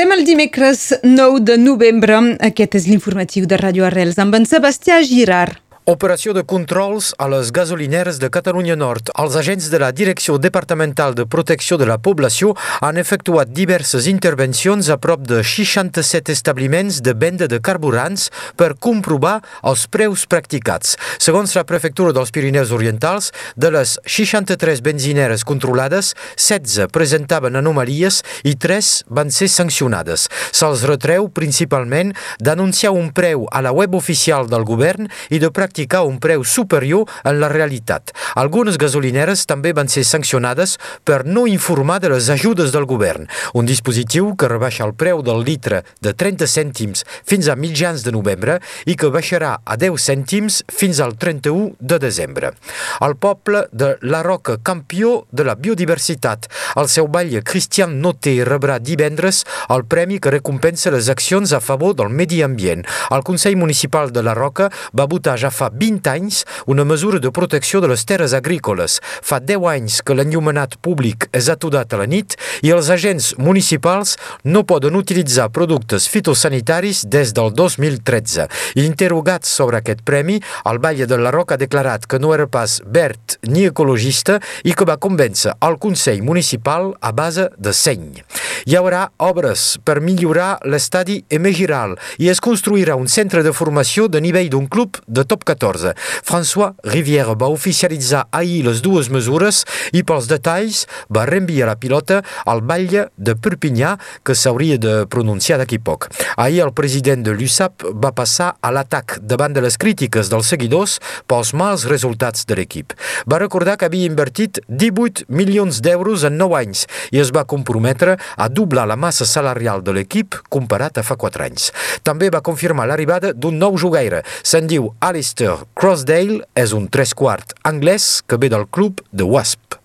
Passem el dimecres 9 de novembre. Aquest és l'informatiu de Radio Arrels amb en Sebastià Girard. Operació de controls a les gasolineres de Catalunya Nord. Els agents de la Direcció Departamental de Protecció de la Població han efectuat diverses intervencions a prop de 67 establiments de venda de carburants per comprovar els preus practicats. Segons la Prefectura dels Pirineus Orientals, de les 63 benzineres controlades, 16 presentaven anomalies i 3 van ser sancionades. Se'ls retreu principalment d'anunciar un preu a la web oficial del govern i de practicar practicar un preu superior en la realitat. Algunes gasolineres també van ser sancionades per no informar de les ajudes del govern, un dispositiu que rebaixa el preu del litre de 30 cèntims fins a mitjans de novembre i que baixarà a 10 cèntims fins al 31 de desembre. El poble de La Roca, campió de la biodiversitat, el seu batlle Cristian Noté rebrà divendres el premi que recompensa les accions a favor del medi ambient. El Consell Municipal de La Roca va votar ja fa 20 anys una mesura de protecció de les terres agrícoles. Fa 10 anys que l'enllumenat públic és atudat a la nit i els agents municipals no poden utilitzar productes fitosanitaris des del 2013. Interrogats sobre aquest premi, el Valle de la Roca ha declarat que no era pas verd ni ecologista i que va convèncer el Consell Municipal a base de seny. Hi haurà obres per millorar l'estadi Emegiral i es construirà un centre de formació de nivell d'un club de top 14. François Rivière va oficialitzar ahir les dues mesures i pels detalls va reenviar la pilota al batlle de Perpinyà que s'hauria de pronunciar d'aquí poc. Ahir el president de l'USAP va passar a l'atac davant de les crítiques dels seguidors pels mals resultats de l'equip. Va recordar que havia invertit 18 milions d'euros en 9 anys i es va comprometre a doblar la massa salarial de l'equip comparat a fa 4 anys. També va confirmar l'arribada d'un nou jugaire. Se'n diu Alistair. Crossdale és un tres quart anglès que ve del club de Wasp.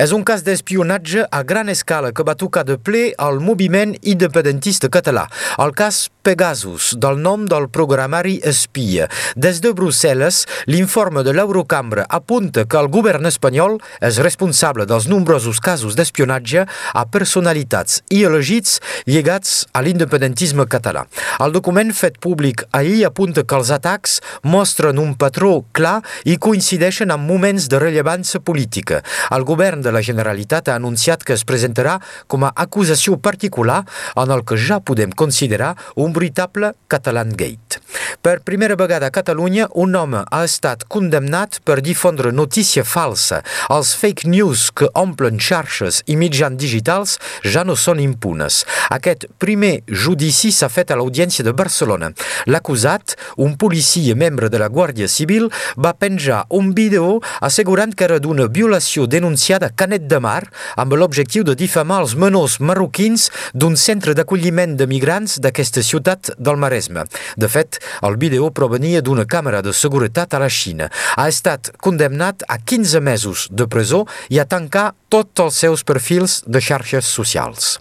És un cas d'espionatge a gran escala que va tocar de ple al moviment independentista català. El cas Pegasus, del nom del programari espia. Des de Brussel·les, l'informe de l'Eurocambra apunta que el govern espanyol és responsable dels nombrosos casos d'espionatge a personalitats i elegits lligats a l'independentisme català. El document fet públic ahir apunta que els atacs mostren un patró clar i coincideixen amb moments de rellevància política. El govern de la Generalitat ha anunciat que es presentarà com a acusació particular en el que ja podem considerar un un veritable Catalan Gate. Per primera vegada a Catalunya, un home ha estat condemnat per difondre notícia falsa. Els fake news que omplen xarxes i mitjans digitals ja no són impunes. Aquest primer judici s'ha fet a l'Audiència de Barcelona. L'acusat, un policia membre de la Guàrdia Civil, va penjar un vídeo assegurant que era d'una violació denunciada a Canet de Mar amb l'objectiu de difamar els menors marroquins d'un centre d'acolliment de migrants d'aquesta ciutat ciutat del Maresme. De fet, el vídeo provenia d'una càmera de seguretat a la Xina. Ha estat condemnat a 15 mesos de presó i a tancar tots els seus perfils de xarxes socials.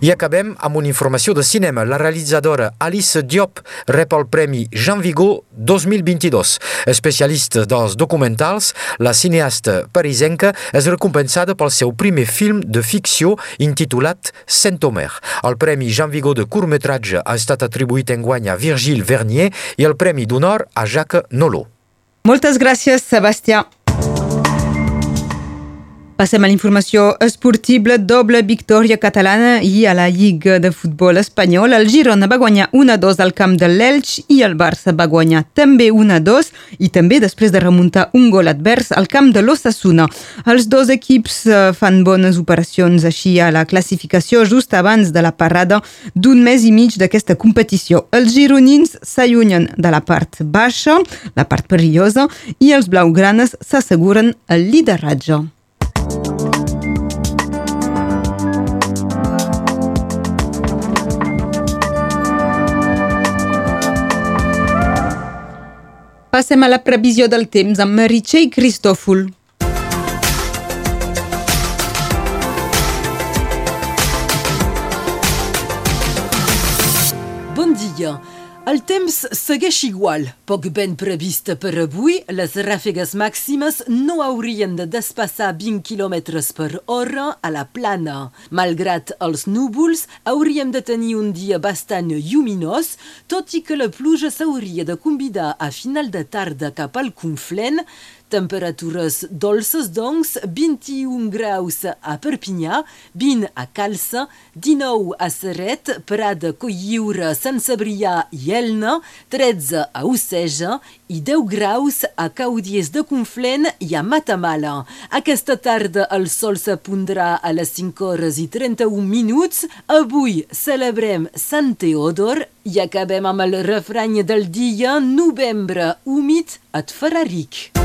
I acabem amb una informació de cinema. La realitzadora Alice Diop rep el Premi Jean Vigo 2022. Especialista dels documentals, la cineasta parisenca és recompensada pel seu primer film de ficció intitulat Saint-Omer. El Premi Jean Vigo de curtmetratge ha estat atribuït en guany a Virgile Vernier i el Premi d'honor a Jacques Nolot. Moltes gràcies, Sebastià. Passem a l'informació esportiva. Doble victòria catalana i a la Lliga de Futbol Espanyol. El Girona va guanyar 1-2 al camp de l'Elx i el Barça va guanyar també 1-2 i també després de remuntar un gol advers al camp de l'Ossassuna. Els dos equips eh, fan bones operacions així a la classificació just abans de la parada d'un mes i mig d'aquesta competició. Els gironins s'allunyen de la part baixa, la part perillosa, i els blaugranes s'asseguren el lideratge. Passem a la previsió del temps amb Meritxell Cristòfol. Bon dia. El temps segueix igual. Poc ben previst per avui, les ràfegues màximes no haurien de despassar 20 km per hora a la plana. Malgrat els núvols, hauríem de tenir un dia bastant lluminós, tot i que la pluja s'hauria de convidar a final de tarda cap al Conflent, Temperatures dolces, doncs, 21 graus a Perpinyà, 20 a Calça, 19 a Serret, Prada, Colliure, Sant Cebrià i Elna, 13 a Oceja i 10 graus a Caudies de Conflent i a Matamala. Aquesta tarda el sol s'apondrà a les 5 hores i 31 minuts. Avui celebrem Sant Teodor i acabem amb el refrany del dia novembre humit et farà ric.